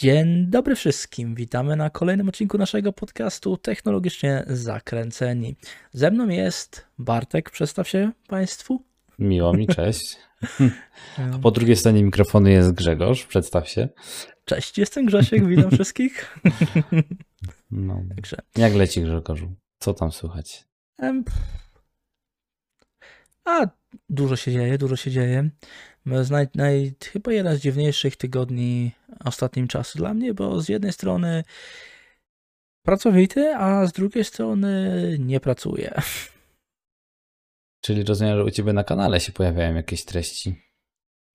Dzień dobry wszystkim. Witamy na kolejnym odcinku naszego podcastu Technologicznie Zakręceni. Ze mną jest Bartek. Przedstaw się Państwu. Miło mi, cześć. A po drugiej stronie mikrofonu jest Grzegorz. Przedstaw się. Cześć, jestem Grzesiek. Witam wszystkich. No. Także. Jak leci Grzegorzu? Co tam słychać? A dużo się dzieje, dużo się dzieje. Naj, naj, chyba jeden z dziwniejszych tygodni ostatnim czasu dla mnie, bo z jednej strony pracowity, a z drugiej strony nie pracuję. Czyli rozumiem, że u ciebie na kanale się pojawiają jakieś treści.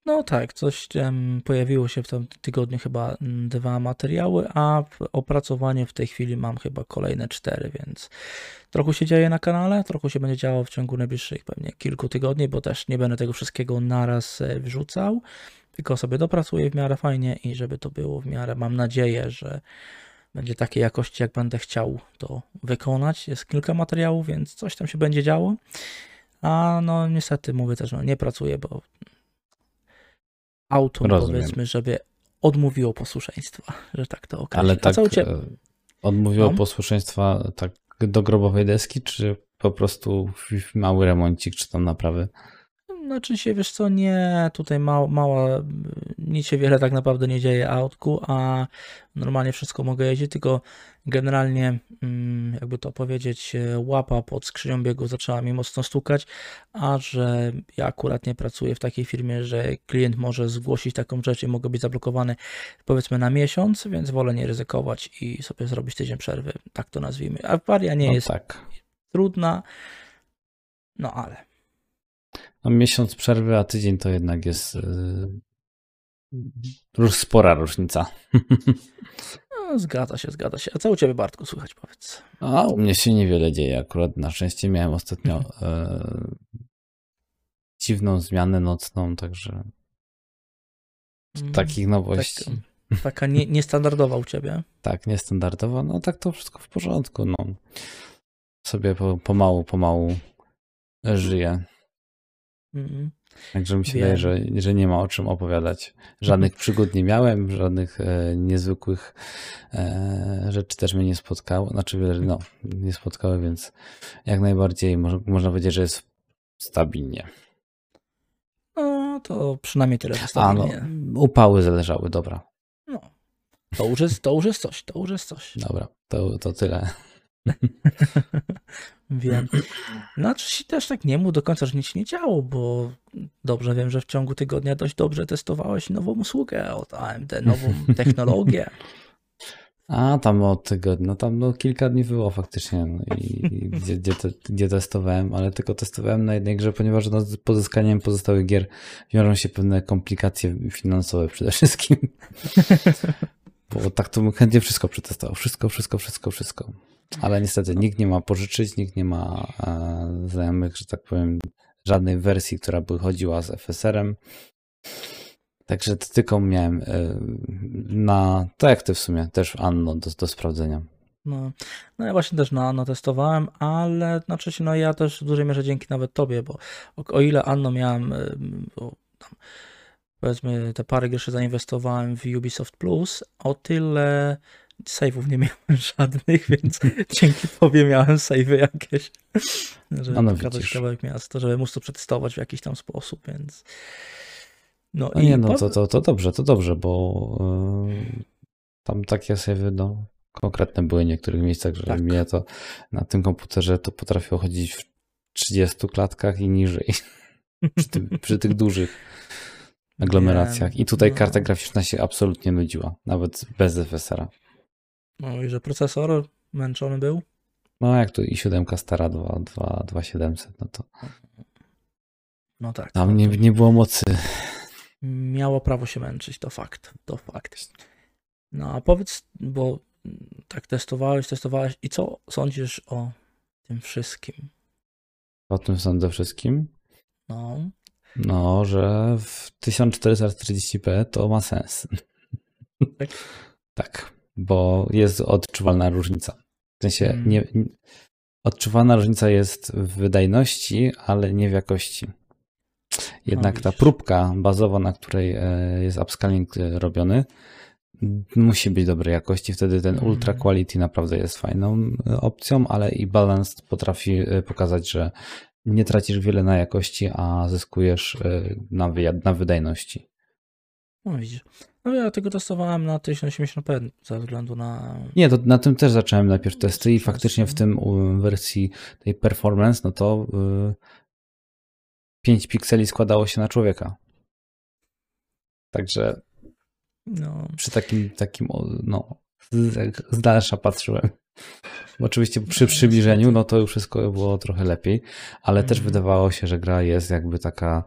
No tak, coś um, pojawiło się w tym tygodniu chyba dwa materiały, a opracowanie w tej chwili mam chyba kolejne cztery, więc trochę się dzieje na kanale, trochę się będzie działo w ciągu najbliższych pewnie kilku tygodni, bo też nie będę tego wszystkiego naraz e, wrzucał, tylko sobie dopracuję w miarę fajnie i żeby to było w miarę, mam nadzieję, że będzie takiej jakości, jak będę chciał to wykonać. Jest kilka materiałów, więc coś tam się będzie działo. A no niestety mówię też, no nie pracuję, bo auto powiedzmy, żeby odmówiło posłuszeństwa, że tak to okaże. Ale tak cię... E, odmówiło no? posłuszeństwa tak do grobowej deski, czy po prostu mały remoncik, czy tam naprawy? Znaczy się, wiesz co, nie, tutaj mała, mała, nic się wiele tak naprawdę nie dzieje autku, a normalnie wszystko mogę jeździć, tylko generalnie, mm, jakby to powiedzieć, łapa pod skrzynią biegu zaczęła mi mocno stukać, a że ja akurat nie pracuję w takiej firmie, że klient może zgłosić taką rzecz i mogę być zablokowany powiedzmy na miesiąc, więc wolę nie ryzykować i sobie zrobić tydzień przerwy, tak to nazwijmy. Awaria nie no jest tak. trudna, no ale no, miesiąc przerwy, a tydzień to jednak jest yy, spora różnica. No, zgadza się, zgadza się. A co u ciebie, Bartku, słychać, powiedz? A u mnie się niewiele dzieje. Akurat na szczęście miałem ostatnio yy, dziwną zmianę nocną, także mm, takich nowości. Tak, taka nie, niestandardowa u ciebie. tak, niestandardowa. No tak to wszystko w porządku. No. Sobie po, pomału, pomału żyję. Mm. Także mi się wydaje, że, że nie ma o czym opowiadać. Żadnych mhm. przygód nie miałem, żadnych e, niezwykłych e, rzeczy też mnie nie spotkało. Znaczy, no, nie spotkały, więc jak najbardziej mo można powiedzieć, że jest stabilnie. No, to przynajmniej tyle stabilnie. A, no, upały zależały, dobra. No, to już jest, to już jest coś, to już jest coś. Dobra, to, to tyle. Wiem. Znaczy się też tak nie mów do końca, że nic nie działo, bo dobrze wiem, że w ciągu tygodnia dość dobrze testowałeś nową usługę od AMD, nową technologię. A, tam od tygodnia, no tam no, kilka dni było faktycznie no, i, i gdzie, gdzie, te, gdzie, testowałem, ale tylko testowałem na jednej grze, ponieważ no, z pozyskaniem pozostałych gier wiążą się pewne komplikacje finansowe przede wszystkim. Bo tak to bym chętnie wszystko przetestował. Wszystko, wszystko, wszystko, wszystko. Ale niestety nikt nie ma pożyczyć, nikt nie ma e, znajomych, że tak powiem, żadnej wersji, która by chodziła z FSR-em. Także to tylko miałem e, na, tak jak ty w sumie, też Anno do, do sprawdzenia. No, no ja właśnie też na Anno testowałem, ale znaczy się, no ja też w dużej mierze dzięki nawet tobie, bo o, o ile Anno miałem, e, tam, powiedzmy te parę groszy zainwestowałem w Ubisoft Plus, o tyle save'ów nie miałem żadnych, więc dzięki tobie miałem save'y jakieś, żeby no, pokazać kawałek miasta, żeby móc to przetestować w jakiś tam sposób, więc no, no i nie, no to, to, to dobrze, to dobrze, bo yy, tam takie save'y, no, konkretne były w niektórych miejscach, że tak. mnie to na tym komputerze to potrafiło chodzić w 30 klatkach i niżej. Przy, tym, przy tych dużych aglomeracjach. I tutaj no. karta graficzna się absolutnie nudziła, nawet bez FSR-a. No i że procesor męczony był? No jak tu i 7 stara 2700, no to. No tak. Tam nie, nie było mocy. Miało prawo się męczyć, to fakt. To fakt. No a powiedz, bo tak testowałeś, testowałeś i co sądzisz o tym wszystkim? O tym sądzę wszystkim? No. No, że w 1440p to ma sens. Tak? tak bo jest odczuwalna różnica. W sensie hmm. nie, odczuwalna różnica jest w wydajności, ale nie w jakości. Jednak no, ta próbka bazowa, na której e, jest upscaling e, robiony, musi być dobrej jakości, wtedy ten Mhm. ultra quality naprawdę jest fajną e, opcją, ale i balanced potrafi pokazać, że nie tracisz wiele na jakości, a zyskujesz e, na, na wydajności. No widzisz. No ja tego testowałem na 1080p ze względu na... Nie, to na tym też zacząłem najpierw testy i faktycznie w tym u, wersji tej performance, no to y, 5 pikseli składało się na człowieka. Także No, przy takim, takim no, z, z dalsza patrzyłem. Oczywiście przy przybliżeniu, no to już wszystko było trochę lepiej, ale też Mhm. wydawało się, że gra jest jakby taka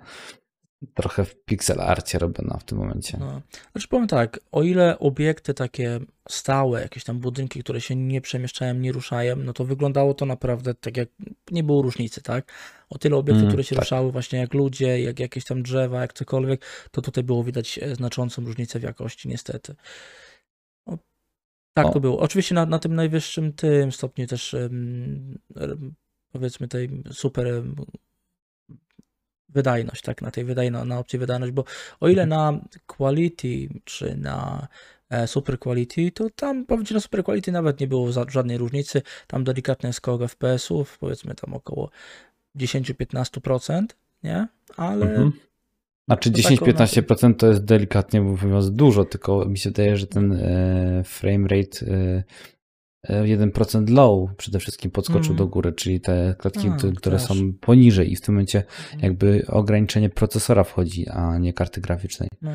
trochę w pixel arcie robiona w tym momencie. no. Znaczy powiem tak, o ile obiekty takie stałe, jakieś tam budynki, które się nie przemieszczają, nie ruszają, no to wyglądało to naprawdę tak jak nie było różnicy, tak? O tyle obiekty, Mm, które się tak. ruszały właśnie jak ludzie, jak jakieś tam drzewa, jak cokolwiek, to tutaj było widać e, znaczącą różnicę w jakości, niestety. Tak O. to było. Oczywiście na, na tym najwyższym tym stopniu też powiedzmy tej super wydajność, tak, na tej wydajno, na opcji wydajność, bo o ile na quality czy na e, super quality, to tam powiem Ci, na super quality nawet nie było żadnej różnicy, tam delikatny skok FPS-ów, powiedzmy tam około 10-15%, nie? Ale Mhm. Znaczy To taką 10-15% to jest delikatnie mówiąc dużo, tylko mi się wydaje, że ten e, frame rate e, e, 1% low przede wszystkim podskoczył Mhm. do góry, czyli te klatki, A, które- też. są poniżej i w tym momencie jakby ograniczenie procesora wchodzi, a nie karty graficznej. no,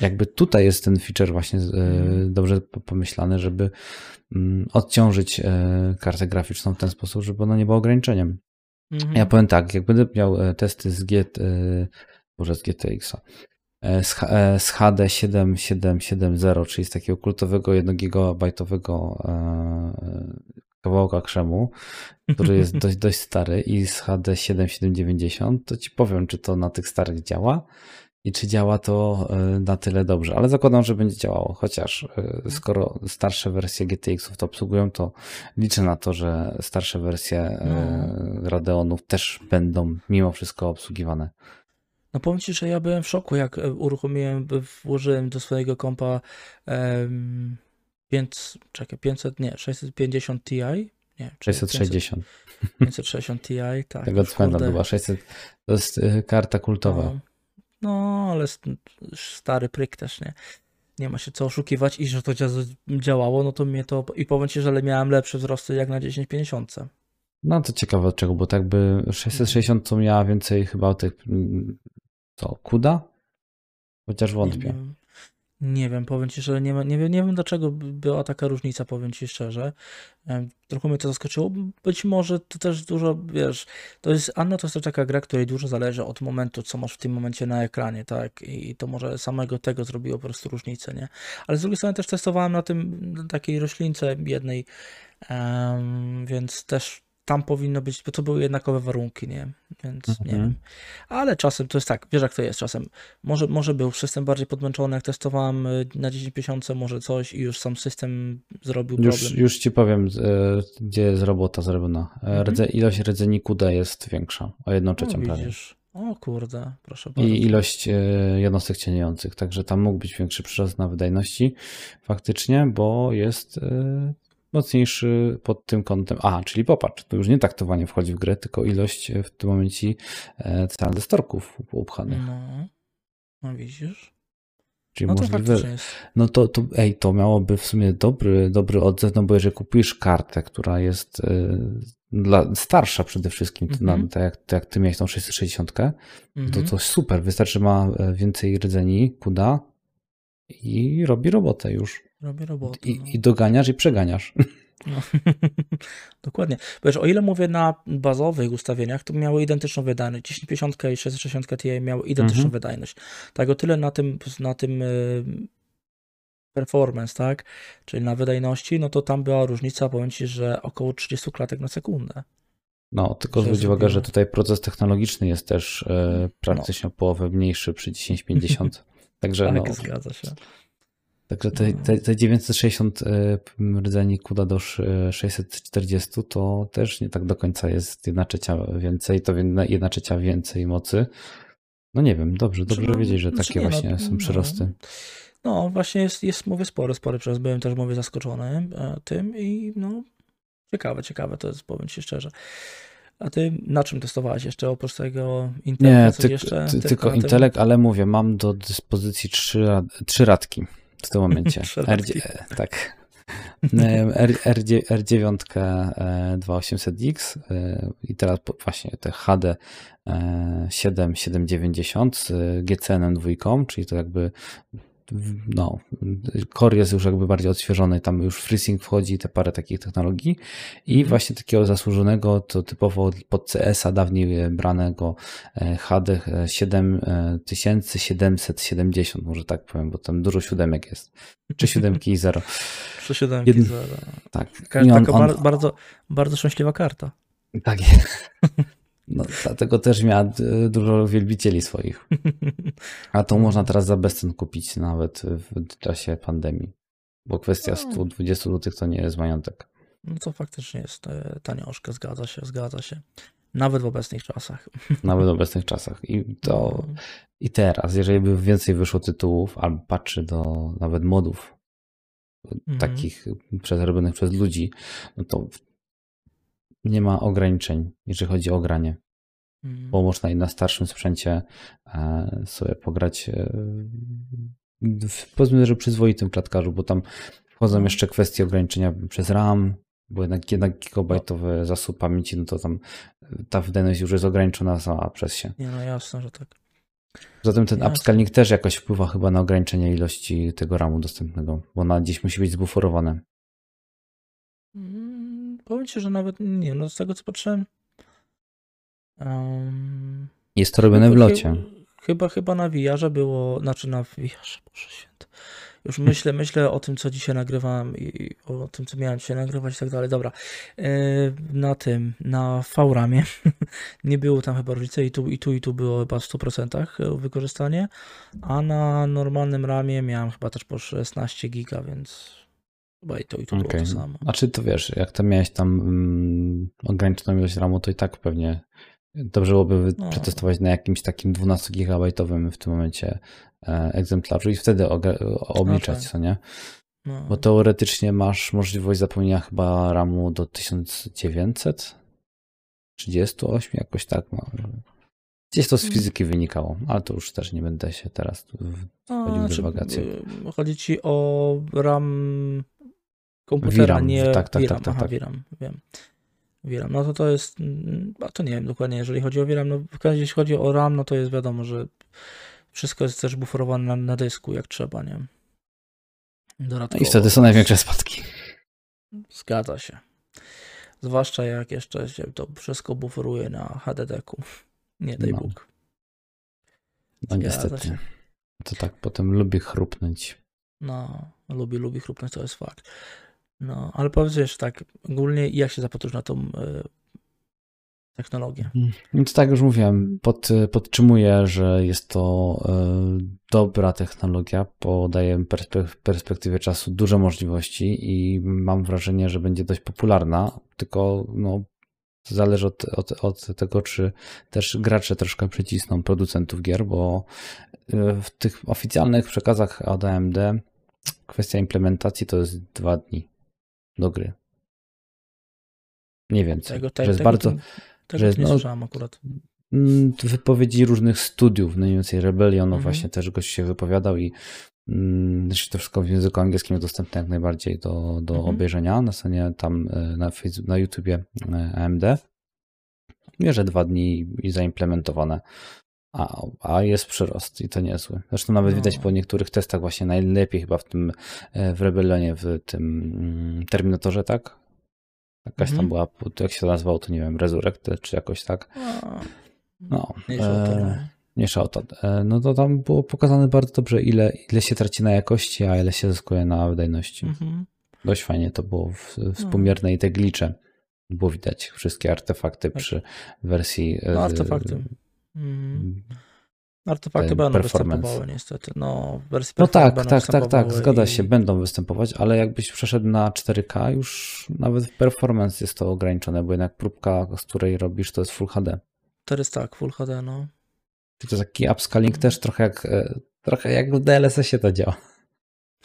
Jakby tutaj jest ten feature właśnie e, Mhm. dobrze po- pomyślany, żeby mm, odciążyć e, kartę graficzną w ten sposób, żeby ona nie była ograniczeniem. mhm. Ja powiem tak, jak będę miał e, testy z, G, e, może z GTX-a, e, z, e, z HD 7770, czyli z takiego kultowego 1 gigabajtowego e, kawałka krzemu, który jest dość, dość stary i z HD 7790, to ci powiem, czy to na tych starych działa i czy działa to na tyle dobrze, ale zakładam, że będzie działało, chociaż e, skoro starsze wersje GTX-ów to obsługują, to liczę na to, że starsze wersje e, Radeonów też będą mimo wszystko obsługiwane. No powiem Ci, że ja byłem w szoku, jak e, uruchomiłem, włożyłem do swojego kompa um, 500, czekaj, 500, nie, 650 Ti, nie, czy 660. 500, 560 Ti, tak. Tego cmenta była 600. To jest e, karta kultowa. No, no ale st- stary pryk też, nie? Nie ma się co oszukiwać i że to dzia- działało, no to mnie to, i powiem Ci, że miałem lepsze wzrosty jak na 1050. No to ciekawe od czego, bo tak by 660 to miała więcej chyba tych mm, co, kuda? Chociaż wątpię. nie wiem, powiem Ci, że nie, nie, wiem, nie wiem dlaczego by- była taka różnica, powiem Ci szczerze. Trochę mnie to zaskoczyło. Być może to też dużo, wiesz, to jest, Anno to jest też taka gra, której dużo zależy od momentu, co masz w tym momencie na ekranie, tak? I to może samego tego zrobiło po prostu różnicę, nie? Ale z drugiej strony też testowałem na tym na takiej roślince jednej, em, więc też tam powinno być, bo to były jednakowe warunki, nie? Więc nie Mhm. wiem. Ale czasem to jest tak, wiesz jak to jest czasem. Może, może był system bardziej podmęczony, jak testowałem y, na 1050, może coś i już sam system zrobił Już, problem. już ci powiem, e, gdzie jest robota zrobiona. E, Mhm. Rdze, ilość rdzeni kuda jest większa, o jedną trzecią prawie. widzisz. O kurde, proszę bardzo. I ilość e, jednostek cieniających, także tam mógł być większy przyrost na wydajności faktycznie, bo jest mocniejszy pod tym kątem. A, czyli popatrz, to już nie taktowanie wchodzi w grę, tylko ilość e, w tym momencie e, tranzystorków upchanych. No, no widzisz. Czyli No to możliwe, jest. No to, to, ej, to miałoby w sumie dobry, dobry odzew, no bo jeżeli kupujesz kartę, która jest y, dla, starsza przede wszystkim, to Mhm. na, tak, jak, tak jak ty miałeś tą 660, to Mhm. to super, wystarczy ma e, więcej rdzeni, kuda i robi robotę już. Robię robotę. I, no. I doganiasz i przeganiasz. No. Dokładnie. Wiesz, o ile mówię na bazowych ustawieniach, to miały identyczną wydajność. 1050 i 660 Ti miały identyczną Mhm. wydajność. Tak, o tyle na tym, na tym y, performance, tak, czyli na wydajności, no to tam była różnica, powiem Ci, że około 30 klatek na sekundę. No, tylko zwróć uwagę, że tutaj proces technologiczny jest też e, praktycznie o połowę mniejszy przy 1050. Także tak, no, zgadza się. Także te, No. te, te 960 y, rdzeni kuda do sz- 640 to też nie tak do końca jest jedna trzecia więcej, to jedna jedna trzecia więcej mocy. No nie wiem, dobrze, dobrze no, wiedzieć, że znaczy takie nie, no, właśnie są no. przyrosty. No, właśnie jest, jest mówię, spory, spory przez. Byłem też, mówię, zaskoczony e, tym i no, ciekawe, ciekawe to jest, powiem ci szczerze. A ty na czym testowałeś jeszcze oprócz tego Intela? Nie, ty, jeszcze? ty, Tylko tylko ale mówię, mam do dyspozycji trzy, trzy radki w tym momencie. R, tak. R, R9, R9 e, 2800X e, i teraz właśnie te HD e, 7790 z GCN dwójką, czyli to jakby no, core jest już jakby bardziej odświeżony, tam już FreeSync wchodzi te parę takich technologii i właśnie takiego zasłużonego, to typowo pod CS-a dawniej branego e, HD 7770, może tak powiem, bo tam dużo siódemek jest, czy siódemki i zero. Trzy siódemki, Jedn- zero. Tak. Taka on- taka on- bar- bardzo, bardzo szczęśliwa karta. Tak jest. No, dlatego też miała e, dużo wielbicieli swoich. A to można teraz za bezcen kupić nawet w czasie pandemii. Bo kwestia No. 120 zł to nie jest majątek. No to faktycznie jest e, tanioszka, zgadza się, zgadza się. Nawet w obecnych czasach. Nawet w obecnych czasach. I to i teraz, jeżeli by więcej wyszło tytułów, albo patrzy do nawet modów Mhm. takich przez, robionych przez ludzi, no to nie ma ograniczeń, jeżeli chodzi o granie. Mm. bo można i na starszym sprzęcie e, sobie pograć e, w, powiedzmy, że przyzwoitym klatkarzu, bo tam wchodzą jeszcze kwestie ograniczenia przez RAM, bo jednak jednak gigabajtowy zasób pamięci, no to tam e, ta wydajność już jest ograniczona sama przez się. Nie no jasne, że tak. Zatem ten Jasne. upscaling też jakoś wpływa chyba na ograniczenie ilości tego RAMu dostępnego, bo ona gdzieś musi być zbuforowane. Powiem ci, że nawet nie no z tego co patrzyłem. Um, Jest to robione w locie. Chyba, chyba na VR było, znaczy na VR, Boże Święty. Już myślę, myślę o tym, co dzisiaj nagrywam i o tym, co miałem dzisiaj nagrywać i tak dalej. Dobra. E, Na tym, na VRAMie nie było tam chyba różnicy i tu, i tu, i tu było chyba w 100% wykorzystanie, a na normalnym ramie miałem chyba też po 16 giga, więc chyba i to, i tu było Okej. to samo. A czy to wiesz, jak tam miałeś tam mm, ograniczoną ilość RAMu, to i tak pewnie dobrze byłoby No. przetestować na jakimś takim 12-gigabajtowym w tym momencie e, egzemplarzu i wtedy oga- obliczać, tak. co nie? No, Bo teoretycznie masz możliwość zapełnienia chyba RAMu do 1938, jakoś tak. No. Gdzieś to z Mm. fizyki wynikało, ale to już też nie będę się teraz wchodził w dywagację. y, Chodzi ci o RAM komputera, VRAM, nie tak, tak, tak, VRAM. tak, Aha, tak. VRAM, wiem. VRAM, no to to jest, mm, a to nie wiem dokładnie, jeżeli chodzi o VRAM, no w każdym razie jeśli chodzi o RAM, no to jest wiadomo, że wszystko jest też buforowane na, na dysku, jak trzeba, nie? Dodatkowo. I wtedy są największe spadki. Zgadza się. Zwłaszcza jak jeszcze się to wszystko buforuje na HDD-ku. Nie daj No. Bóg. No niestety. się. To tak potem lubię chrupnąć. No, lubi, lubi chrupnąć, to jest fakt. No, ale powiedz wiesz, tak, ogólnie jak się zapatrzysz na tą y, technologię? Więc tak już mówiłem, pod, podtrzymuję, że jest to e, dobra technologia, bo daje perspe- w perspektywie czasu duże możliwości i mam wrażenie, że będzie dość popularna, tylko no, zależy od, od, od tego, czy też gracze troszkę przycisną producentów gier, bo e, w tych oficjalnych przekazach od AMD kwestia implementacji to jest dwa dni do gry. Nie więcej. Tego, że tego, jest tego, bardzo, tego że to nie no- słyszałem akurat. Mm, wypowiedzi różnych studiów, mniej więcej Rebellion, no Mhm. właśnie też goś się wypowiadał i mm, zresztą to wszystko w języku angielskim jest dostępne jak najbardziej do, do Mhm. obejrzenia na stronie tam e, na, Facebook, na YouTubie e, AMD. Mierze dwa dni i zaimplementowane. A, a jest przyrost i to niezły. Zresztą nawet No. widać po niektórych testach właśnie najlepiej chyba w tym e, w Rebellionie, w tym mm, Terminatorze, tak? Jakaś tam Mhm. była, jak się to nazywało, to nie wiem, Resurrected czy jakoś tak. No, e, no. Mniejsza o to. E, No to tam było pokazane bardzo dobrze, ile, ile się traci na jakości, a ile się zyskuje na wydajności. Mhm. Dość fajnie to było w, współmierne i te glicze. Było widać wszystkie artefakty Tak. przy wersji. e, No, artefakty. Mhm. Artefakty będą występowały niestety. No, wersji No tak, tak, tak, tak, zgadza i- się, będą występować, ale jakbyś przeszedł na 4K, już nawet w performance jest to ograniczone, bo jednak próbka, z której robisz, to jest Full HD. 400, tak, Full HD, no. To taki upscaling też trochę jak, e, trochę jak w DLSS-ie to działa.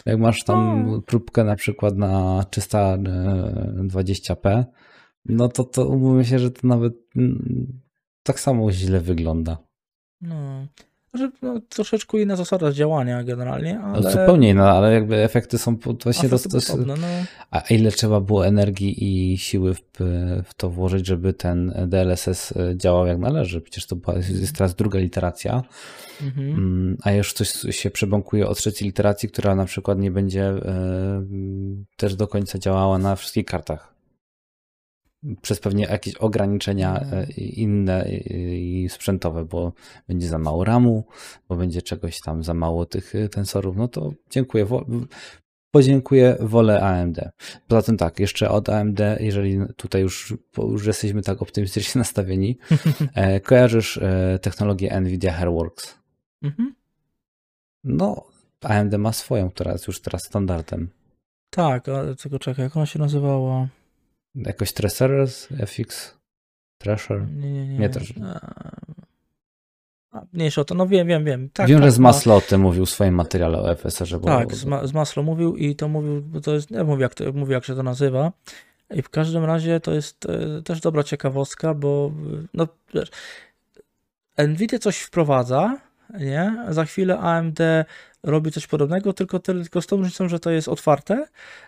Jak masz tam No. próbkę na przykład na 320p, no to, to umówmy się, że to nawet mm, tak samo źle wygląda. No. Że, no, troszeczkę inna zasada działania generalnie, No, ale... Zupełnie inna, ale jakby efekty są właśnie efekty to podobne, no. A ile trzeba było energii i siły w, w to włożyć, żeby ten DLSS działał jak należy? Przecież to była, jest teraz druga literacja, Mhm. Mm, a już coś się przebąkuje o trzeciej literacji, która na przykład nie będzie e, też do końca działała na wszystkich kartach. Przez pewnie jakieś ograniczenia e, inne i sprzętowe, bo będzie za mało RAMu, bo będzie czegoś tam za mało tych e, tensorów. No to dziękuję. Podziękuję, wolę AMD. Poza tym tak, jeszcze od AMD, jeżeli tutaj już, już jesteśmy tak optymistycznie nastawieni, e, kojarzysz technologię NVIDIA Hairworks. Mhm. No, AMD ma swoją, która jest już teraz standardem. Tak, ale tylko czekaj, jak ona się nazywała? Jakoś Tracerers, FX, Treasure. Nie, nie, nie. Nie, też. Eee, A, mniejsza o to, no wiem, wiem, wiem. Tak, Wiem, tak, że z ma- Maslo o tym mówił w swoim materiale o FSR-ze. Tak, z, ma, z Maslo mówił i to mówił, bo to jest, nie mówię jak, to, mówię jak się to nazywa. I w każdym razie to jest e, też dobra ciekawostka, bo e, no wiesz, Nvidia coś wprowadza, nie? Za chwilę AMD robi coś podobnego, tylko, tylko z tą różnicą, że to jest otwarte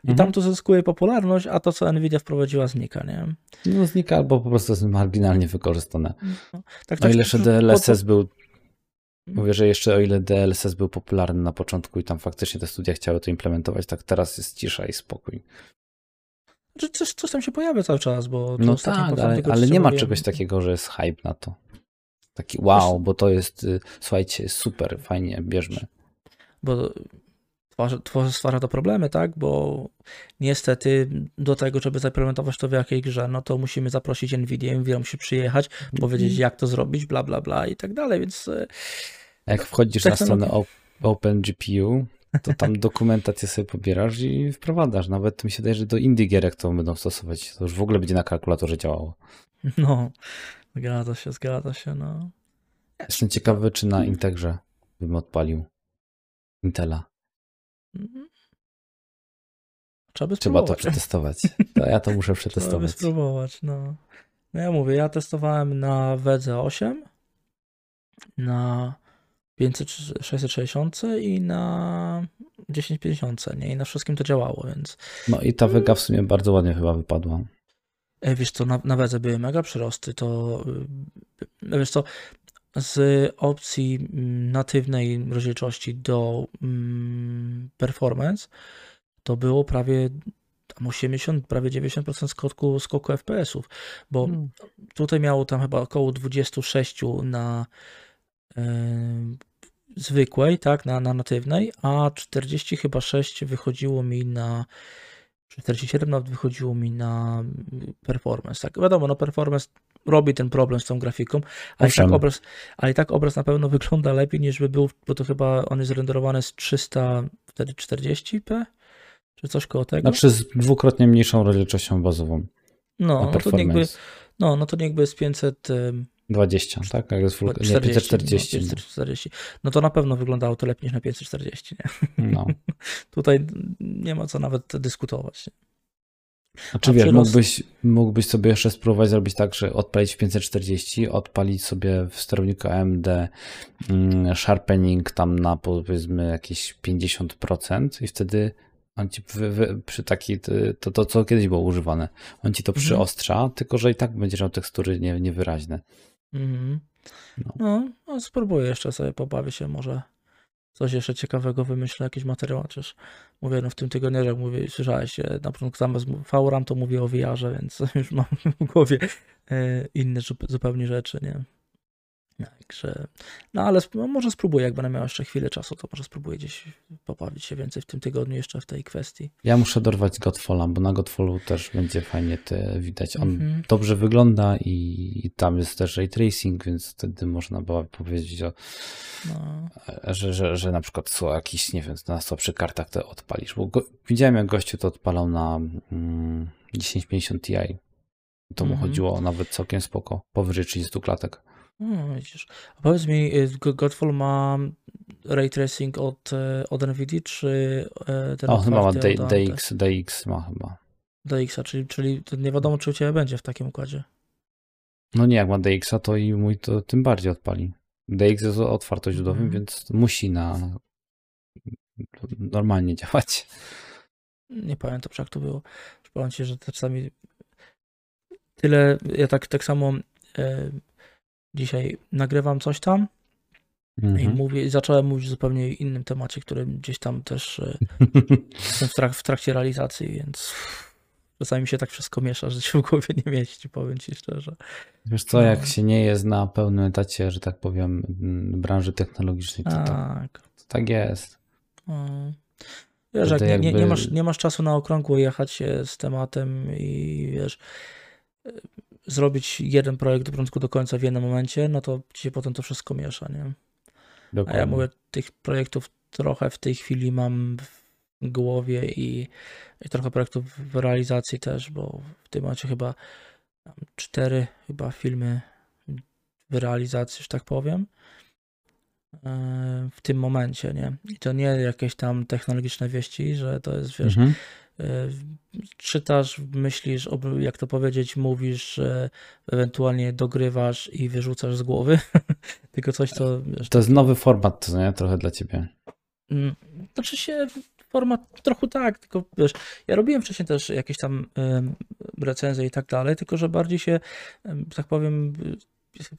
i Mhm. tam to zyskuje popularność, a to co Nvidia wprowadziła znika, nie? No znika albo po prostu jest marginalnie wykorzystane. Tak, O tak, ile jeszcze DLSS po- był, mówię, że jeszcze o ile DLSS był popularny na początku i tam faktycznie te studia chciały to implementować, tak teraz jest cisza i spokój. Czy coś, coś tam się pojawia cały czas, bo No tak, ale, ale nie ma czegoś takiego, że jest hype na to. Taki wow, bo to jest, y, słuchajcie, super, fajnie, bierzmy. Bo tworzy, stwarza to problemy, tak? Bo niestety do tego, żeby zaimplementować to w jakiej grze, no to musimy zaprosić Nvidia, Nvidia musi przyjechać, powiedzieć jak to zrobić, bla, bla, bla i tak dalej, więc e, Jak wchodzisz na technologia- stronę Op- OpenGPU, to tam dokumentację sobie pobierasz i wprowadzasz. Nawet mi się wydaje, że do indie gierek to będą stosować. To już w ogóle będzie na kalkulatorze działało. no, zgadza się, zgadza się, no. Jestem ciekawy, czy na Integrze bym odpalił Intela. Mhm. Trzeba by Trzeba to przetestować. To ja to muszę Trzeba by przetestować. spróbować, no. No ja mówię, ja testowałem na WD8, na 500, 660 i na 1050, nie? I na wszystkim to działało, więc No i ta Vega w sumie bardzo ładnie chyba wypadła. e, wiesz co, na, na Wedze były mega przyrosty, to y, wiesz co, z opcji mm, natywnej rozdzielczości do mm, performance to było prawie tam 80, prawie 90% skoku, skoku FPS-ów, bo Hmm. tutaj miało tam chyba około 26 na y, zwykłej, tak, na, na natywnej, a 40 chyba 6 wychodziło mi na 47 nawet wychodziło mi na performance. Tak, wiadomo, no performance robi ten problem z tą grafiką, ale i, tak obraz, ale i tak obraz na pewno wygląda lepiej niż by był, bo to chyba on jest zrenderowany z 340p, czy coś koło tego. Znaczy z dwukrotnie mniejszą rozdzielczością bazową no, no to niechby, performance. no, no to jest 500, ym, 20, tak? Jak jest full, nie, 40, 540. No, 540. No to na pewno wyglądało to lepiej niż na 540, nie? No. Tutaj nie ma co nawet dyskutować. Nie? Znaczy A wiesz, przyrost- mógłbyś, mógłbyś sobie jeszcze spróbować zrobić tak, że odpalić w 540, odpalić sobie w sterowniku AMD mm, sharpening tam na powiedzmy jakieś 50% i wtedy on ci wy, wy, przy taki, to, to co kiedyś było używane, on ci to Mhm. przyostrza, tylko że i tak będziesz miał tekstury nie, niewyraźne. Mhm. No. No, no, spróbuję jeszcze sobie, pobawię się, może coś jeszcze ciekawego wymyślę, jakiś materiał, chociaż mówię, no w tym tygodniu, jak mówię, słyszałeś, e, na początku zamiast VRAM to mówię o VR-ze, więc już mam w głowie e, inne zup- zupełnie rzeczy, nie? Także, no ale no, może spróbuję, jak będę miał jeszcze chwilę czasu, to może spróbuję gdzieś pobawić się więcej w tym tygodniu jeszcze w tej kwestii. Ja muszę dorwać Godfalla, bo na Godfallu też będzie fajnie te widać. On Mhm. dobrze wygląda i, i tam jest też ray tracing, więc wtedy można było powiedzieć o No, że, że, że na przykład są jakieś, nie wiem, na słabszych kartach to odpalisz. Bo go, widziałem, jak gościu to odpalał na mm, 1050 Ti. To mu Mhm. chodziło nawet całkiem spoko, powyżej 30 klatek. No, widzisz. A powiedz mi, y, Go- Godfall ma ray tracing od, e, od NVIDIA, czy e, ten O, chyba ma otwarty D- od AMD? DX, DX ma chyba. DX-a, czyli, czyli to nie wiadomo, czy u Ciebie będzie w takim układzie. No nie, jak ma DX-a, to i mój to tym bardziej odpali. DX jest otwartoźródłowym, Mhm. więc musi na normalnie działać. Nie pamiętam, czy jak to było. Przypomnę Ci, że czasami tyle, ja tak, tak samo e, dzisiaj nagrywam coś tam i Mhm. mówię, i zacząłem mówić o zupełnie innym temacie, którym gdzieś tam też jestem w, trak, w trakcie realizacji, więc czasami mi się tak wszystko miesza, że się w głowie nie mieści, powiem Ci szczerze. Wiesz co, jak No. się nie jest na pełnym etacie, że tak powiem, m, branży technologicznej, to tak, Tak. to tak jest. Mm. Wiesz, jak to nie, nie, jakby- masz, nie masz czasu na okrągło jechać się z tematem i wiesz, zrobić jeden projekt do początku do końca w jednym momencie, no to ci się potem to wszystko miesza, nie? A Dokładnie. ja mówię, tych projektów trochę w tej chwili mam w głowie i, i trochę projektów w realizacji też, bo w tym momencie chyba cztery chyba filmy w realizacji, że tak powiem. e, W tym momencie, nie? I to nie jakieś tam technologiczne wieści, że to jest, wiesz, Mhm. E, czytasz, myślisz, jak to powiedzieć, mówisz, ewentualnie dogrywasz i wyrzucasz z głowy, tylko coś, co To jest nowy format, nie? Trochę dla ciebie. Mm, Znaczy się format trochę tak, tylko wiesz, ja robiłem wcześniej też jakieś tam recenzje i tak dalej, tylko że bardziej się, tak powiem,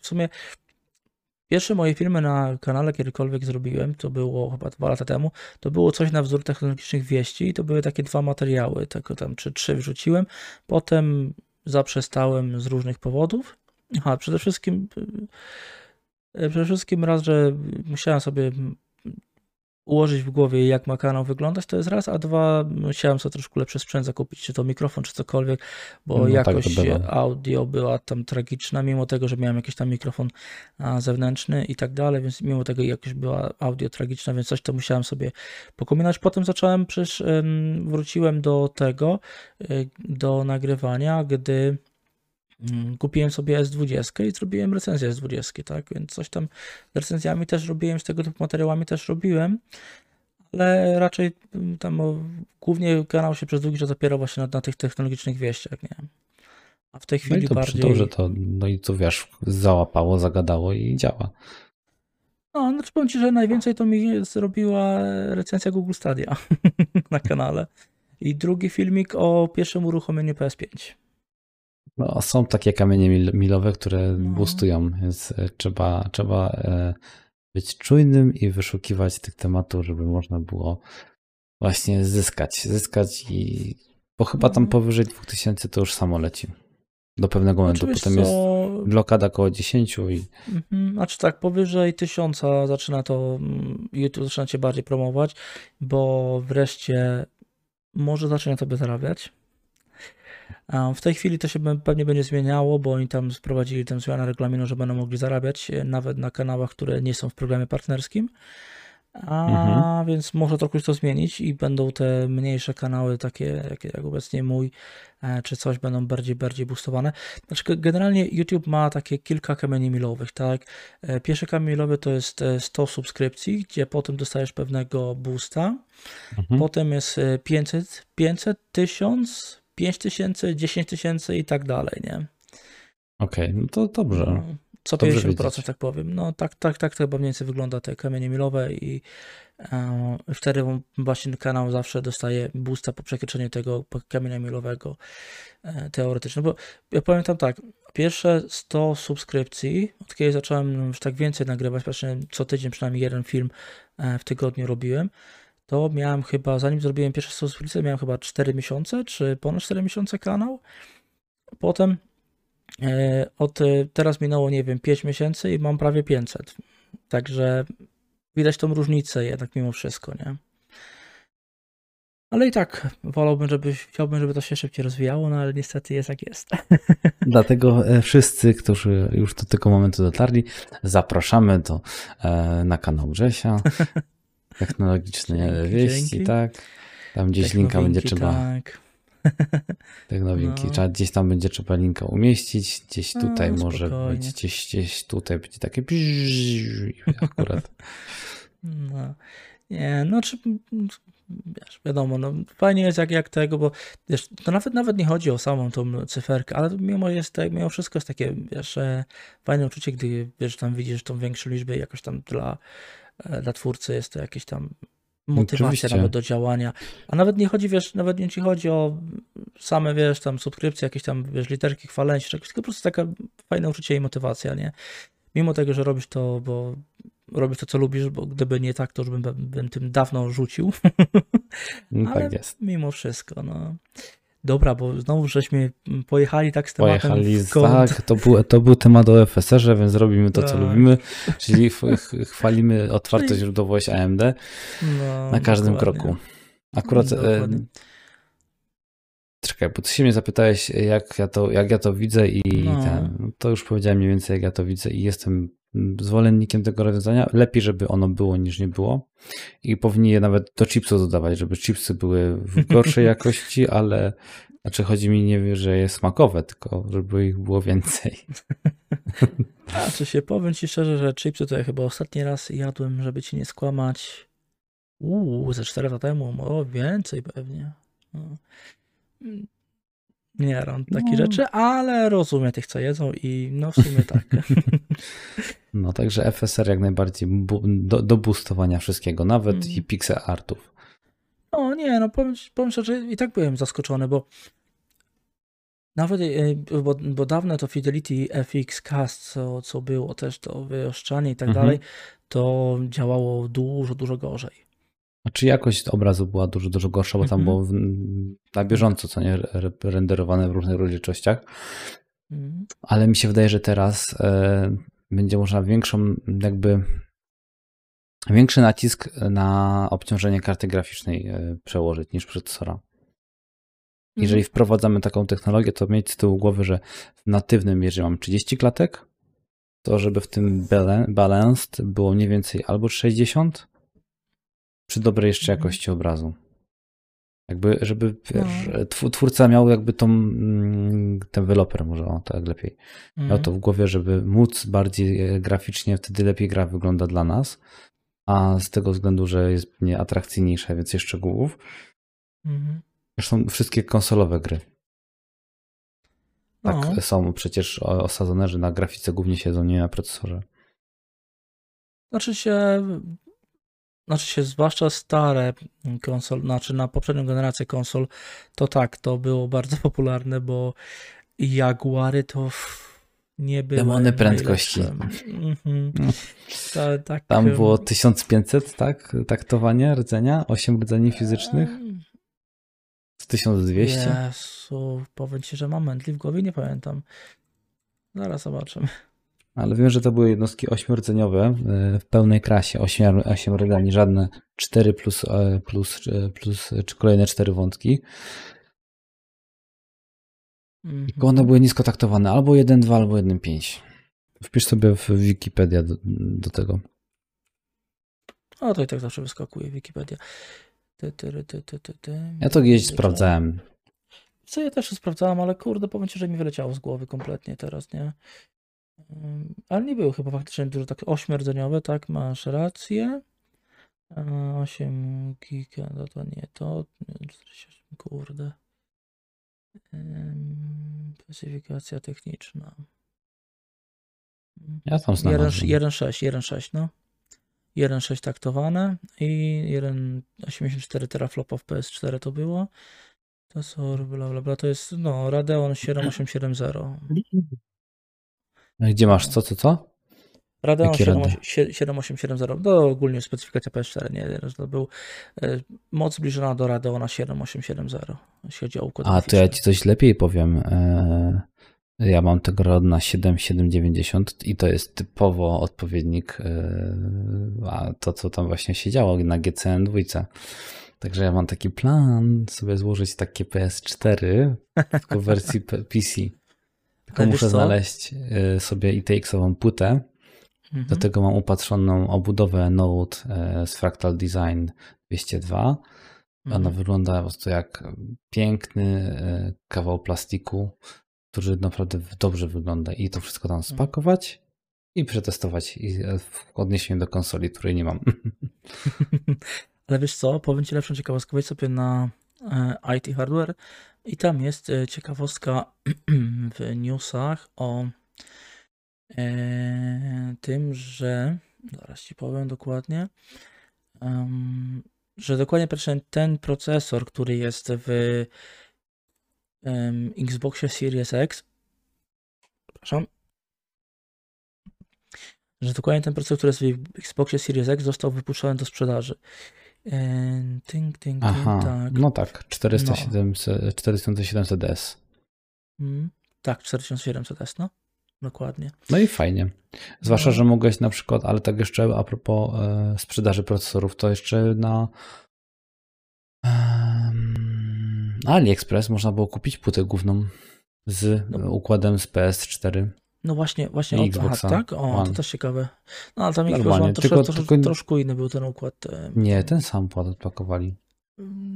w sumie pierwsze moje filmy na kanale kiedykolwiek zrobiłem, to było chyba dwa lata temu, to było coś na wzór technologicznych wieści i to były takie dwa materiały, tylko tam czy trzy wrzuciłem, potem zaprzestałem z różnych powodów. Aha, przede wszystkim y, przede wszystkim raz, że musiałem sobie ułożyć w głowie, jak ma kanał wyglądać, to jest raz, a dwa, musiałem sobie troszkę lepszy sprzęt zakupić, czy to mikrofon, czy cokolwiek, bo No tak jakość bywa. audio była tam tragiczna, mimo tego, że miałem jakiś tam mikrofon zewnętrzny i tak dalej, więc mimo tego jakość była audio tragiczna, więc coś to musiałem sobie pokombinować. Potem zacząłem, przecież em, wróciłem do tego, y, do nagrywania, gdy kupiłem sobie S20 i zrobiłem recenzję S20, tak, więc coś tam z recenzjami też robiłem, z tego typu materiałami też robiłem, ale raczej mm, tam o, głównie kanał się przez długi czas opierał właśnie na, na tych technologicznych wieściach, nie? A w tej No chwili i dobrze, bardziej... dobrze to, no i to wiesz, załapało, zagadało i działa. No, znaczy powiem Ci, że najwięcej to mi zrobiła recenzja Google Stadia na kanale. I drugi filmik o pierwszym uruchomieniu PS5. No, są takie kamienie mil- milowe, które No. boostują, więc e, trzeba, trzeba e, być czujnym i wyszukiwać tych tematów, żeby można było właśnie zyskać, zyskać i bo chyba tam Mhm. powyżej 2000 to już samo leci. Do pewnego momentu. Znaczy, Potem jest co, blokada około 10 i Mhm, Znaczy tak, powyżej tysiąca zaczyna to mm, YouTube zaczyna cię bardziej promować, bo wreszcie może zacznie na tobie zarabiać. W tej chwili to się pewnie będzie zmieniało, bo oni tam sprowadzili tę zmianę regulaminu, że będą mogli zarabiać e, nawet na kanałach, które nie są w programie partnerskim. A Mhm. więc może trochę to zmienić i będą te mniejsze kanały, takie jak, jak obecnie mój, e, czy coś, będą bardziej, bardziej boostowane. Znaczy, ge- generalnie YouTube ma takie kilka kamieni milowych, tak? E, Pierwszy kamień milowy to jest e, 100 subskrypcji, gdzie potem dostajesz pewnego boosta. mhm. Potem jest e, 500, 500, 1000, 5000, 10 tysięcy i tak dalej, nie? okej, no to dobrze. No, Co Dobrze 50%, wiedzieć. tak powiem. No tak, tak, tak to chyba mniej więcej wygląda te kamienie milowe i e, wtedy właśnie kanał zawsze dostaje boosta po przekroczeniu tego kamienia milowego e, teoretycznie. Bo ja pamiętam tak, pierwsze 100 subskrypcji, od kiedy zacząłem już tak więcej nagrywać, praktycznie co tydzień przynajmniej jeden film e, w tygodniu robiłem, to miałem chyba, zanim zrobiłem pierwsze 100 subskrypcji, miałem chyba 4 miesiące, czy ponad 4 miesiące kanał. Potem e, od e, teraz minęło, nie wiem, 5 miesięcy i mam prawie 500. Także widać tą różnicę jednak mimo wszystko, nie? Ale i tak wolałbym, żeby, chciałbym, żeby to się szybciej rozwijało, no ale niestety jest jak jest. Dlatego e, wszyscy, którzy już do tego momentu dotarli, zapraszamy do, na kanał Grzesia. Technologiczne wieści, tak. Tam gdzieś linka będzie trzeba Tak. Tak nowinki. No. Trzeba, gdzieś tam będzie trzeba linka umieścić, gdzieś No, tutaj może spokojnie. być, gdzieś, gdzieś tutaj będzie takie akurat. No. Nie, no czy wiesz, wiadomo, no fajnie jest jak, jak tego, bo wiesz, to nawet nawet nie chodzi o samą tą cyferkę, ale mimo jest tak, mimo wszystko jest takie, wiesz, e, fajne uczucie, gdy wiesz, tam widzisz tą większą liczbę i jakoś tam dla, dla twórcy jest to jakieś tam motywacja Oczywiście. nawet do działania. A nawet nie chodzi, wiesz, nawet nie ci chodzi o same, wiesz, tam subskrypcje, jakieś tam, wiesz, literki chwalenia się, tylko po prostu taka fajne uczucie i motywacja, nie? Mimo tego, że robisz to, bo robisz to, co lubisz, bo gdyby nie tak, to już bym, bym tym dawno rzucił. No, Ale tak jest. mimo wszystko, no. Dobra, bo znowu żeśmy pojechali tak z tematem Pojechali, tak, to był, to był temat o FSR-ze, więc robimy to, co Tak. lubimy, czyli ch- ch- chwalimy otwartą Czyli- źródłowość AMD No, na każdym dokładnie. kroku. Akurat e. Czekaj, bo ty się mnie zapytałeś, jak ja to, jak ja to widzę i No. ten, to już powiedziałem mniej więcej, jak ja to widzę i jestem zwolennikiem tego rozwiązania. Lepiej, żeby ono było niż nie było i powinni je nawet do chipsów dodawać, żeby chipsy były w gorszej jakości, ale znaczy chodzi mi nie, że jest smakowe, tylko żeby ich było więcej. A, czy się powiem ci szczerze, że chipsy to ja chyba ostatni raz jadłem, żeby ci nie skłamać. Uuu, ze 4 lata temu, o więcej pewnie. No. Mm, Nie jaram takie No. rzeczy, ale rozumiem tych, co jedzą i no w sumie tak. No także FSR jak najbardziej bu- do, do boostowania wszystkiego, nawet Mm. i pixel artów. No nie, no powiem, powiem szczerze, i tak byłem zaskoczony, bo nawet, e, bo, bo dawne to Fidelity FX Cast, co, co było też to wyoszczanie i tak Mhm. dalej, to działało dużo, dużo gorzej. Znaczy jakość obrazu była dużo, dużo gorsza, bo tam Mhm. było w, na bieżąco, co nie, re- renderowane w różnych rozdzielczościach. Mhm. Ale mi się wydaje, że teraz e, będzie można większą, jakby większy nacisk na obciążenie karty graficznej e, przełożyć niż procesora. Jeżeli wprowadzamy taką technologię, to mieć z tyłu głowy, że w natywnym, jeżeli mam 30 klatek, to żeby w tym bala- balanced było mniej więcej albo 60 przy dobrej jeszcze Mhm. jakości obrazu. Jakby, żeby wiesz, No. tw- twórca miał jakby tą, mm, deweloper może, o, tak lepiej, miał Mhm. to w głowie, żeby móc bardziej e, graficznie, wtedy lepiej gra wygląda dla nas, a z tego względu, że jest mniej atrakcyjniejsza, więcej szczegółów. Mhm. Zresztą wszystkie konsolowe gry tak No. są przecież osadzone, że na grafice głównie siedzą, nie na procesorze. Znaczy się, znaczy się, zwłaszcza stare konsol, znaczy na poprzednią generację konsol, to tak, to było bardzo popularne, bo Jaguary to nie były Demony prędkości. najlepsze. Mhm. No. Ta, tak, Tam było 1500, tak? Taktowanie rdzenia, 8 rdzeni fizycznych, em, z 1200. Jezu, powiem ci, że mam mętli w głowie, nie pamiętam. Zaraz zobaczymy. Ale wiem, że to były jednostki ośmiordzeniowe e, w pełnej krasie, 8, 8 rdzeni, żadne 4 plus, e, plus, e, plus, czy kolejne 4 wątki. Mhm. Tylko one były nisko taktowane, albo 1.2, albo 1.5. Wpisz sobie w Wikipedia do, do tego. O, to i tak zawsze wyskakuje Wikipedia. Ty, ty, ty. Ja to gdzieś sprawdzałem. Co ja też sprawdzałem, ale kurde, powiem ci, że mi wyleciało z głowy kompletnie teraz, nie? Ale nie było chyba faktycznie dużo tak ośmierdzeniowe, tak, masz rację. A, 8 giga, no to nie to. nie, 48, Kurde. Specyfikacja techniczna. Ja tam 1.6, znalazłem. 1.6, 1.6, no. 1.6 taktowane i 1.84 teraflopa w PS4 to było. To są bla bla bla, to jest no Radeon 7870. Gdzie masz co, co, co? Radeon Jakie 7, Radeon? 7870, to ogólnie specyfikacja PS4, nie, to był e, moc zbliżona do Radeona 7870, jeśli chodzi o układ A, to ja ci coś lepiej powiem. E, Ja mam tego Rodna 7790 i to jest typowo odpowiednik e, a to, co tam właśnie się działo na GCN 2. Także ja mam taki plan sobie złożyć takie PS4 tylko w wersji PC. Wiesz muszę co? znaleźć e, sobie ITX-ową płytę. Mhm. Do tego mam upatrzoną obudowę Node e, z Fractal Design 202 Ona Mhm. wygląda po prostu jak piękny e, kawał plastiku, który naprawdę dobrze wygląda i to wszystko tam spakować i przetestować i e, w odniesieniu do konsoli, której nie mam. Ale wiesz co, powiem Ci lepszą ciekawostkę, wejdź sobie na e, IT Hardware i tam jest e, ciekawostka w newsach o e, tym, że zaraz Ci powiem dokładnie, że dokładnie ten procesor, który jest w Xboxie Series X, przepraszam, że dokładnie ten procesor, który jest w Xboxie Series X został wypuszczony do sprzedaży. Tynk, tynk, Aha, tak. no tak, 4700, 4700S. Mm, tak, 4700S, no. Dokładnie. No i fajnie. Zwłaszcza, No. że mogłeś na przykład, ale tak jeszcze a propos e, sprzedaży procesorów, to jeszcze na em, AliExpress można było kupić płytę główną z No. układem z PS4. No właśnie, właśnie, I o, Xboxa aha, tak? O, to One. też ciekawe. No ale tam Xbox One troszkę, tylko- troszkę, tylko- troszkę inny był ten układ. e, Nie, ten sam układ odpakowali.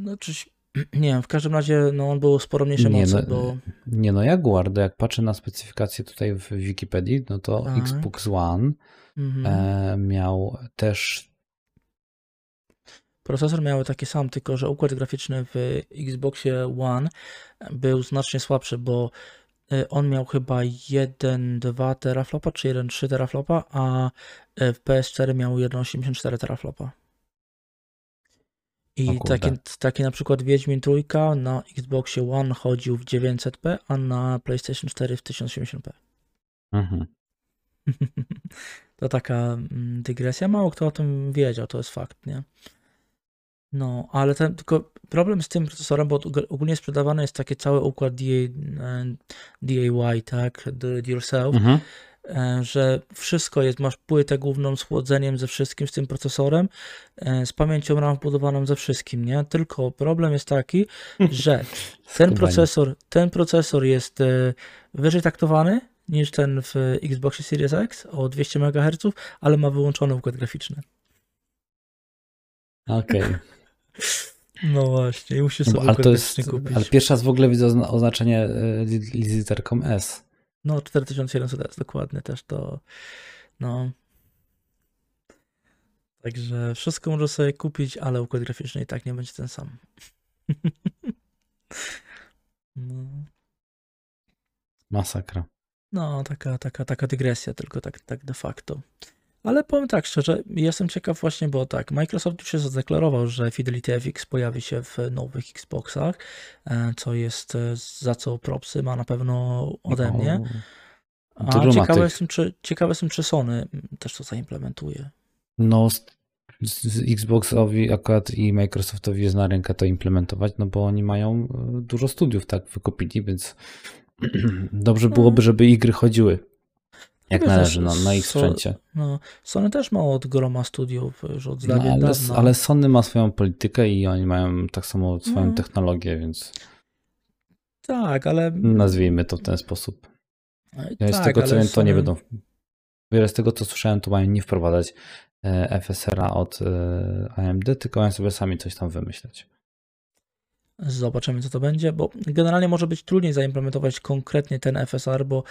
Znaczy, nie wiem, w każdym razie no, on był sporo mniejsze Nie, mocy, no, bo Nie no, Jaguar, to jak patrzę na specyfikację tutaj w Wikipedii, no to Tak. Xbox One mhm. e, miał też Procesor miał taki sam, tylko że układ graficzny w Xboxie One był znacznie słabszy, bo on miał chyba 1,2 teraflopa czy 1,3 teraflopa, a y, w PS4 miał 1,84 teraflopa. I taki, taki na przykład Wiedźmin Trójka na Xboxie One chodził w 900p, a na PlayStation 4 w 1080p. mhm. To taka mm, dygresja. Mało kto o tym wiedział, to jest fakt, nie? No, ale ten, tylko problem z tym procesorem, bo og- ogólnie sprzedawany jest taki cały układ DA, DIY, tak? Do it yourself, Mhm. e, że wszystko jest, masz płytę główną z chłodzeniem, ze wszystkim, z tym procesorem, e, z pamięcią RAM wbudowaną ze wszystkim, nie? Tylko problem jest taki, że ten procesor, ten procesor jest e, wyżej taktowany niż ten w Xboxie Series X o 200 MHz, ale ma wyłączony układ graficzny. Okej. No właśnie, i musisz No, sobie ale to graficzny jest, kupić. ale pierwszy raz w ogóle widzę ozna- oznaczenie z literką S. No 4700 dokładnie też to, no. Także wszystko można sobie kupić, ale układ graficzny i tak nie będzie ten sam. No. Masakra. No, taka, taka, taka dygresja, tylko tak, tak de facto. Ale powiem tak szczerze, jestem ciekaw właśnie, bo tak, Microsoft już się zadeklarował, że Fidelity FX pojawi się w nowych Xboxach, e, co jest e, za co propsy ma na pewno ode mnie. O, A ciekawe jestem, czy, ciekawe jestem, czy Sony też to zaimplementuje. No, z, z Xboxowi akurat i Microsoftowi jest na rękę to implementować, no bo oni mają e, dużo studiów, tak, wykupili, więc dobrze No. byłoby, żeby ich gry chodziły jak Wiesz, należy no, na, ich sprzęcie. No, Sony też ma od groma studiów już od No, ale, dawna. ale Sony ma swoją politykę i oni mają tak samo swoją No. technologię, więc Tak, ale... nazwijmy to w ten sposób. Ja z tak, tego co wiem, to nie Sony- będą. Wiele z tego co słyszałem, to mają nie wprowadzać e, FSR-a od e, AMD, tylko mają sobie sami coś tam wymyśleć. Zobaczymy, co to będzie, bo generalnie może być trudniej zaimplementować konkretnie ten FSR, bo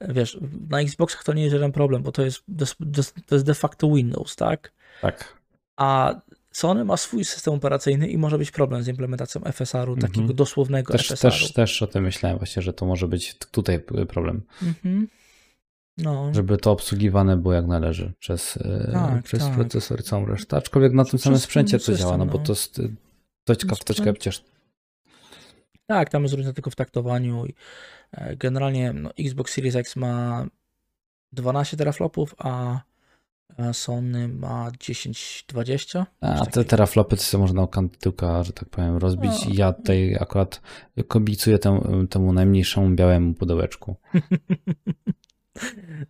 wiesz, na Xboxach to nie jest żaden problem, bo to jest, to jest de facto Windows, tak? Tak. A Sony ma swój system operacyjny i może być problem z implementacją FSR-u, Mhm. takiego dosłownego Też, FSR-u. też, też o tym myślałem właśnie, że to może być tutaj problem, Mhm. No, żeby to obsługiwane było jak należy przez, e, Tak, przez tak. procesor i całą resztę. Aczkolwiek na tym samym sprzęcie to działa, no bo no. to jest e, toćka w Sprzęt- przecież. Tak, tam jest różnica tylko w taktowaniu i e, generalnie no, Xbox Series X ma 12 teraflopów, a a Sony ma 10-20. A te teraflopy to można o kantyłka, że tak powiem, rozbić No. ja tutaj akurat kobicuję temu, temu najmniejszemu białemu pudełeczku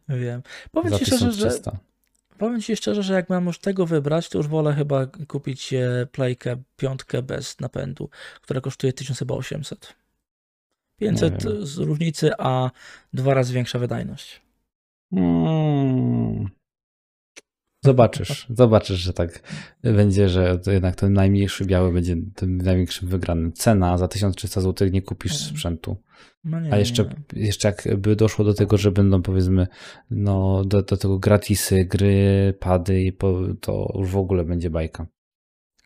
Wiem. Powiem ci, szczerze, że, 1300. powiem ci szczerze, że jak mam już tego wybrać, to już wolę chyba kupić e, playkę piątkę bez napędu, która kosztuje 1800. 500 wiem. z różnicy, a dwa razy większa wydajność. Mm. Zobaczysz, zobaczysz, że tak będzie, że to jednak ten najmniejszy biały będzie tym największym wygranym. Cena za 1300 zł nie kupisz sprzętu. No nie, A jeszcze, nie. jeszcze jakby doszło do tego, że będą powiedzmy no, do, do tego gratisy, gry, pady to już w ogóle będzie bajka.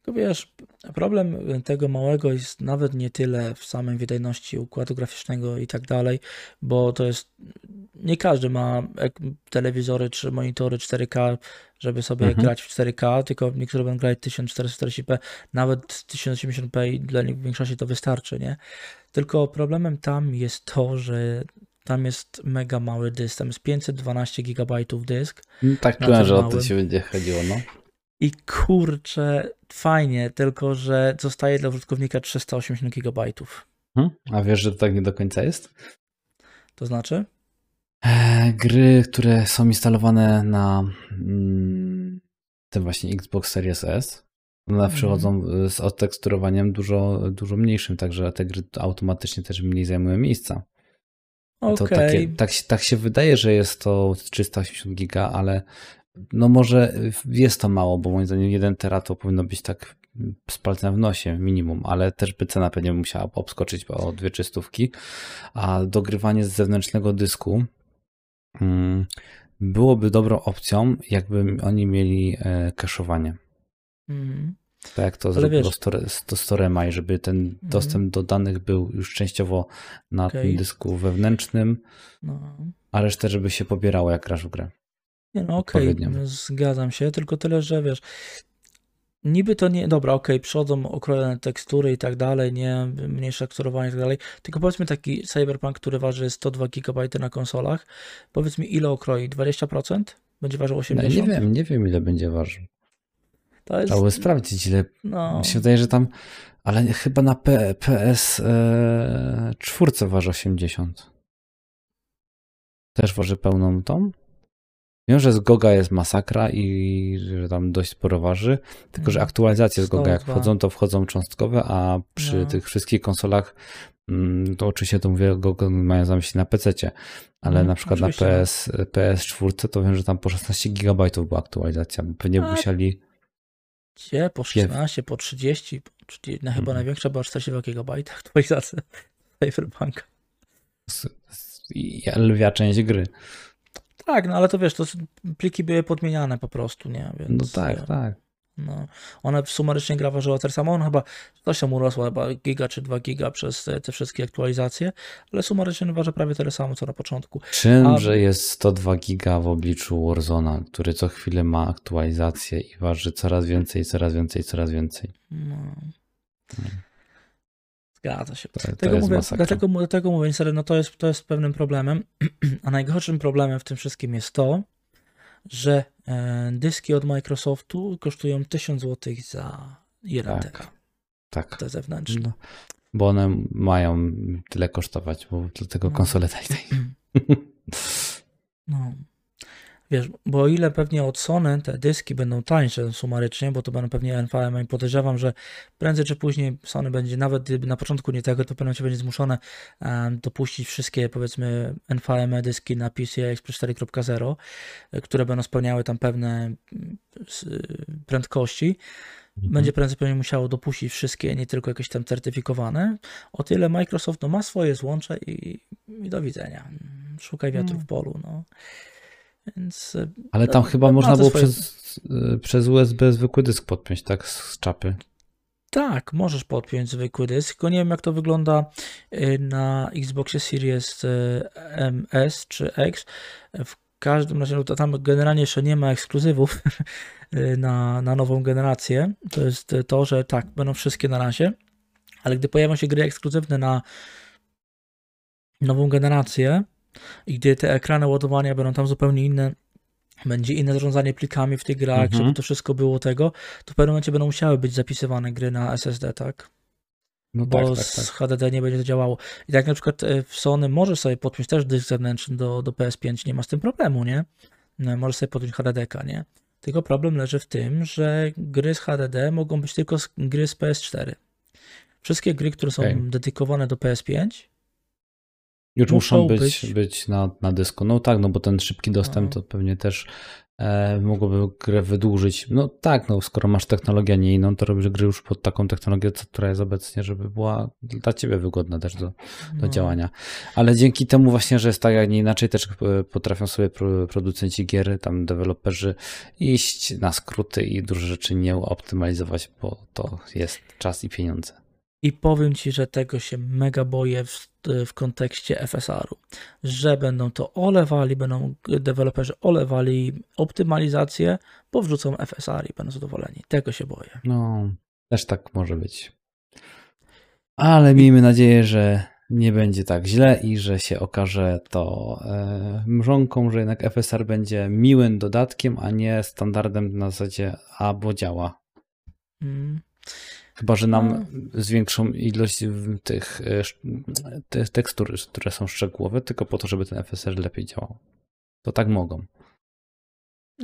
Tylko wiesz, problem tego małego jest nawet nie tyle w samej wydajności układu graficznego i tak dalej, bo to jest. Nie każdy ma telewizory czy monitory 4K, żeby sobie Mhm. grać w 4K, tylko niektórzy będą grać 1440p, nawet 1080p i dla nich w większości to wystarczy, nie? Tylko problemem tam jest to, że tam jest mega mały dysk, tam jest 512 GB dysk. No, tak czułem, że o to ci będzie chodziło, no. I kurczę, fajnie, tylko że zostaje dla użytkownika 380 GB. Hmm? A wiesz, że to tak nie do końca jest? To znaczy? E, Gry, które są instalowane na mm, tym właśnie Xbox Series S, one Mhm. przychodzą z odteksturowaniem dużo, dużo mniejszym, także te gry automatycznie też mniej zajmują miejsca. Okej. To takie, tak, tak się wydaje, że jest to 380 giga, ale no może jest to mało, bo moim zdaniem 1 tera to powinno być tak z palcem w nosie minimum, ale też by cena pewnie musiała obskoczyć o dwie czystówki, a dogrywanie z zewnętrznego dysku mm, byłoby dobrą opcją, jakby oni mieli e, cache'owanie. Mhm. Tak jak to zrobiło Storemaj, żeby ten dostęp do danych był już częściowo na Okej. tym dysku wewnętrznym, No. a resztę, żeby się pobierało jak grasz w grę. Nie no okej, Odpowiednio. zgadzam się, tylko tyle, że wiesz, niby to nie, dobra, okej, przychodzą okrojone tekstury i tak dalej, nie, mniejsze teksturowanie i tak dalej, tylko powiedzmy taki Cyberpunk, który waży 102 GB na konsolach, powiedz mi ile okroi, 20%? Będzie ważył No, 80%? nie wiem, nie wiem ile będzie ważył. To jest, Trzeba sprawdzić ile. no, Mi się wydaje, że tam, ale chyba na P, PS e, czwórce waży 80. Też waży pełną tą? Wiem, że z Goga jest masakra i że tam dość sporo waży, tylko że Mhm. aktualizacje z Goga jak 102. wchodzą, to wchodzą cząstkowe, a przy No. tych wszystkich konsolach mm, to oczywiście to mówię, Goga mają na myśli na PC, ale Mhm, na przykład na oczywiście, no. PS, PS4 to wiem, że tam po 16 GB była aktualizacja, bo pewnie A, musieli Gdzie? Po 16, po 30, po 30 no chyba Mhm. największa była 42 GB aktualizacja i- lwia część gry. Tak, no ale to wiesz, to pliki były podmieniane po prostu, nie? Więc, No tak, e, tak. No, ona sumarycznie gra ważyła tyle samo, on chyba coś tam urosła, chyba giga czy 2 giga przez te, te wszystkie aktualizacje, ale sumarycznie waży prawie tyle samo co na początku. Czym, A- jest 102 giga w obliczu Warzona, który co chwilę ma aktualizację i waży coraz więcej, coraz więcej, coraz więcej. No. Zgadza się. To, to Dlatego mówię, dlatego, dlatego mówię, niestety, no to jest, to jest pewnym problemem, a najgorszym problemem w tym wszystkim jest to, że e, dyski od Microsoftu kosztują 1000 zł za 1 Tak. tera, Tak. te zewnętrzne. No, bo one mają tyle kosztować, bo dlatego No. konsole taniej. No. Wiesz, bo o ile pewnie od Sony te dyski będą tańsze sumarycznie, bo to będą pewnie NVMe i podejrzewam, że prędzej czy później Sony będzie, nawet gdyby na początku nie tego, to pewnie się będzie zmuszone em, dopuścić wszystkie powiedzmy NVMe dyski na PCI Express 4.0, e, które będą spełniały tam pewne y, prędkości. Mhm. Będzie prędzej pewnie musiało dopuścić wszystkie, nie tylko jakieś tam certyfikowane. O tyle Microsoft no, ma swoje złącze i, i do widzenia. Szukaj wiatru Mm. w polu. No. Więc e, Ale tam No, chyba ma można to było swoje- przez, przez USB zwykły dysk podpiąć, tak? Z czapy. tak, możesz podpiąć zwykły dysk, tylko nie wiem jak to wygląda y, na Xboxie Series y, MS czy X. W każdym razie no to tam generalnie jeszcze nie ma ekskluzywów y, na, na nową generację. To jest to, że tak, będą wszystkie na razie, ale gdy pojawią się gry ekskluzywne na nową generację i gdy te ekrany ładowania będą tam zupełnie inne, będzie inne zarządzanie plikami w tych grach, Mhm. żeby to wszystko było tego, to w pewnym momencie będą musiały być zapisywane gry na SSD, tak? No Bo tak, tak, z tak. HDD nie będzie to działało. I tak na przykład e, w Sony możesz sobie podpiąć też dysk zewnętrzny do, do PS5, nie ma z tym problemu, nie? No, Możesz sobie podpiąć HDD-ka, nie? Tylko problem leży w tym, że gry z HDD mogą być tylko z, gry z PS4. Wszystkie gry, które są Okej. dedykowane do PS5, Już muszą być, być- być na, na dysku. No tak, no bo ten szybki dostęp No. to pewnie też e, mogłoby grę wydłużyć. No tak, no skoro masz technologię nie inną, to robisz gry już pod taką technologię, co- która jest obecnie, żeby była dla ciebie wygodna też do, do No. działania. Ale dzięki temu właśnie, że jest tak, jak nie inaczej, też potrafią sobie pro- producenci gier, tam deweloperzy iść na skróty i dużo rzeczy nie optymalizować, bo to jest czas i pieniądze. I powiem ci, że tego się mega boję w, w kontekście FSR-u, że będą to olewali, będą deweloperzy olewali optymalizację, bo wrzucą FSR i będą zadowoleni. Tego się boję. No, też tak może być. Ale miejmy nadzieję, że nie będzie tak źle i że się okaże to e, mrzonką, że jednak FSR będzie miłym dodatkiem, a nie standardem na zasadzie a, bo działa. Mm. Chyba, że nam No. zwiększą ilość tych, e, tych tekstur, które są szczegółowe, tylko po to, żeby ten FSR lepiej działał. To tak mogą.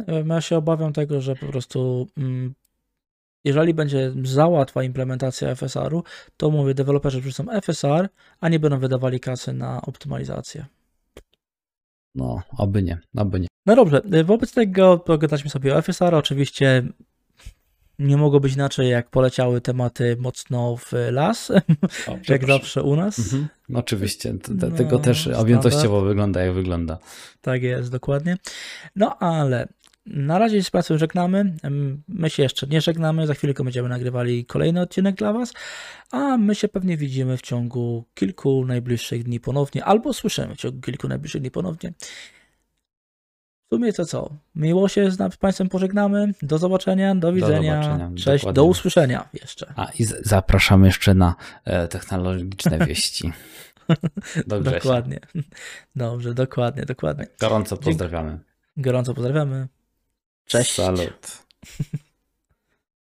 E, Ja się obawiam tego, że po prostu mm, jeżeli będzie za łatwa implementacja FSR-u, to mówię, deweloperzy wrzucą FSR, a nie będą wydawali kasy na optymalizację. No, oby nie, oby nie. No dobrze, e, wobec tego pogadaliśmy sobie o FSR. Oczywiście nie mogło być inaczej, jak poleciały tematy mocno w las, O, jak zawsze u nas. Mhm, oczywiście, T- No, tego też standard. objętościowo wygląda jak wygląda. Tak jest, dokładnie. No ale na razie z Państwem żegnamy. My się jeszcze nie żegnamy. Za chwilkę będziemy nagrywali kolejny odcinek dla Was, a my się pewnie widzimy w ciągu kilku najbliższych dni ponownie, albo słyszymy w ciągu kilku najbliższych dni ponownie. W sumie to co? Miło się z Państwem pożegnamy. Do zobaczenia, do widzenia. zobaczenia, Cześć, dokładnie. do usłyszenia jeszcze. A i z- zapraszam jeszcze na e, technologiczne wieści. Do. Dokładnie. Dobrze, dokładnie, dokładnie. Gorąco pozdrawiamy. Gorąco pozdrawiamy. Cześć. Salut.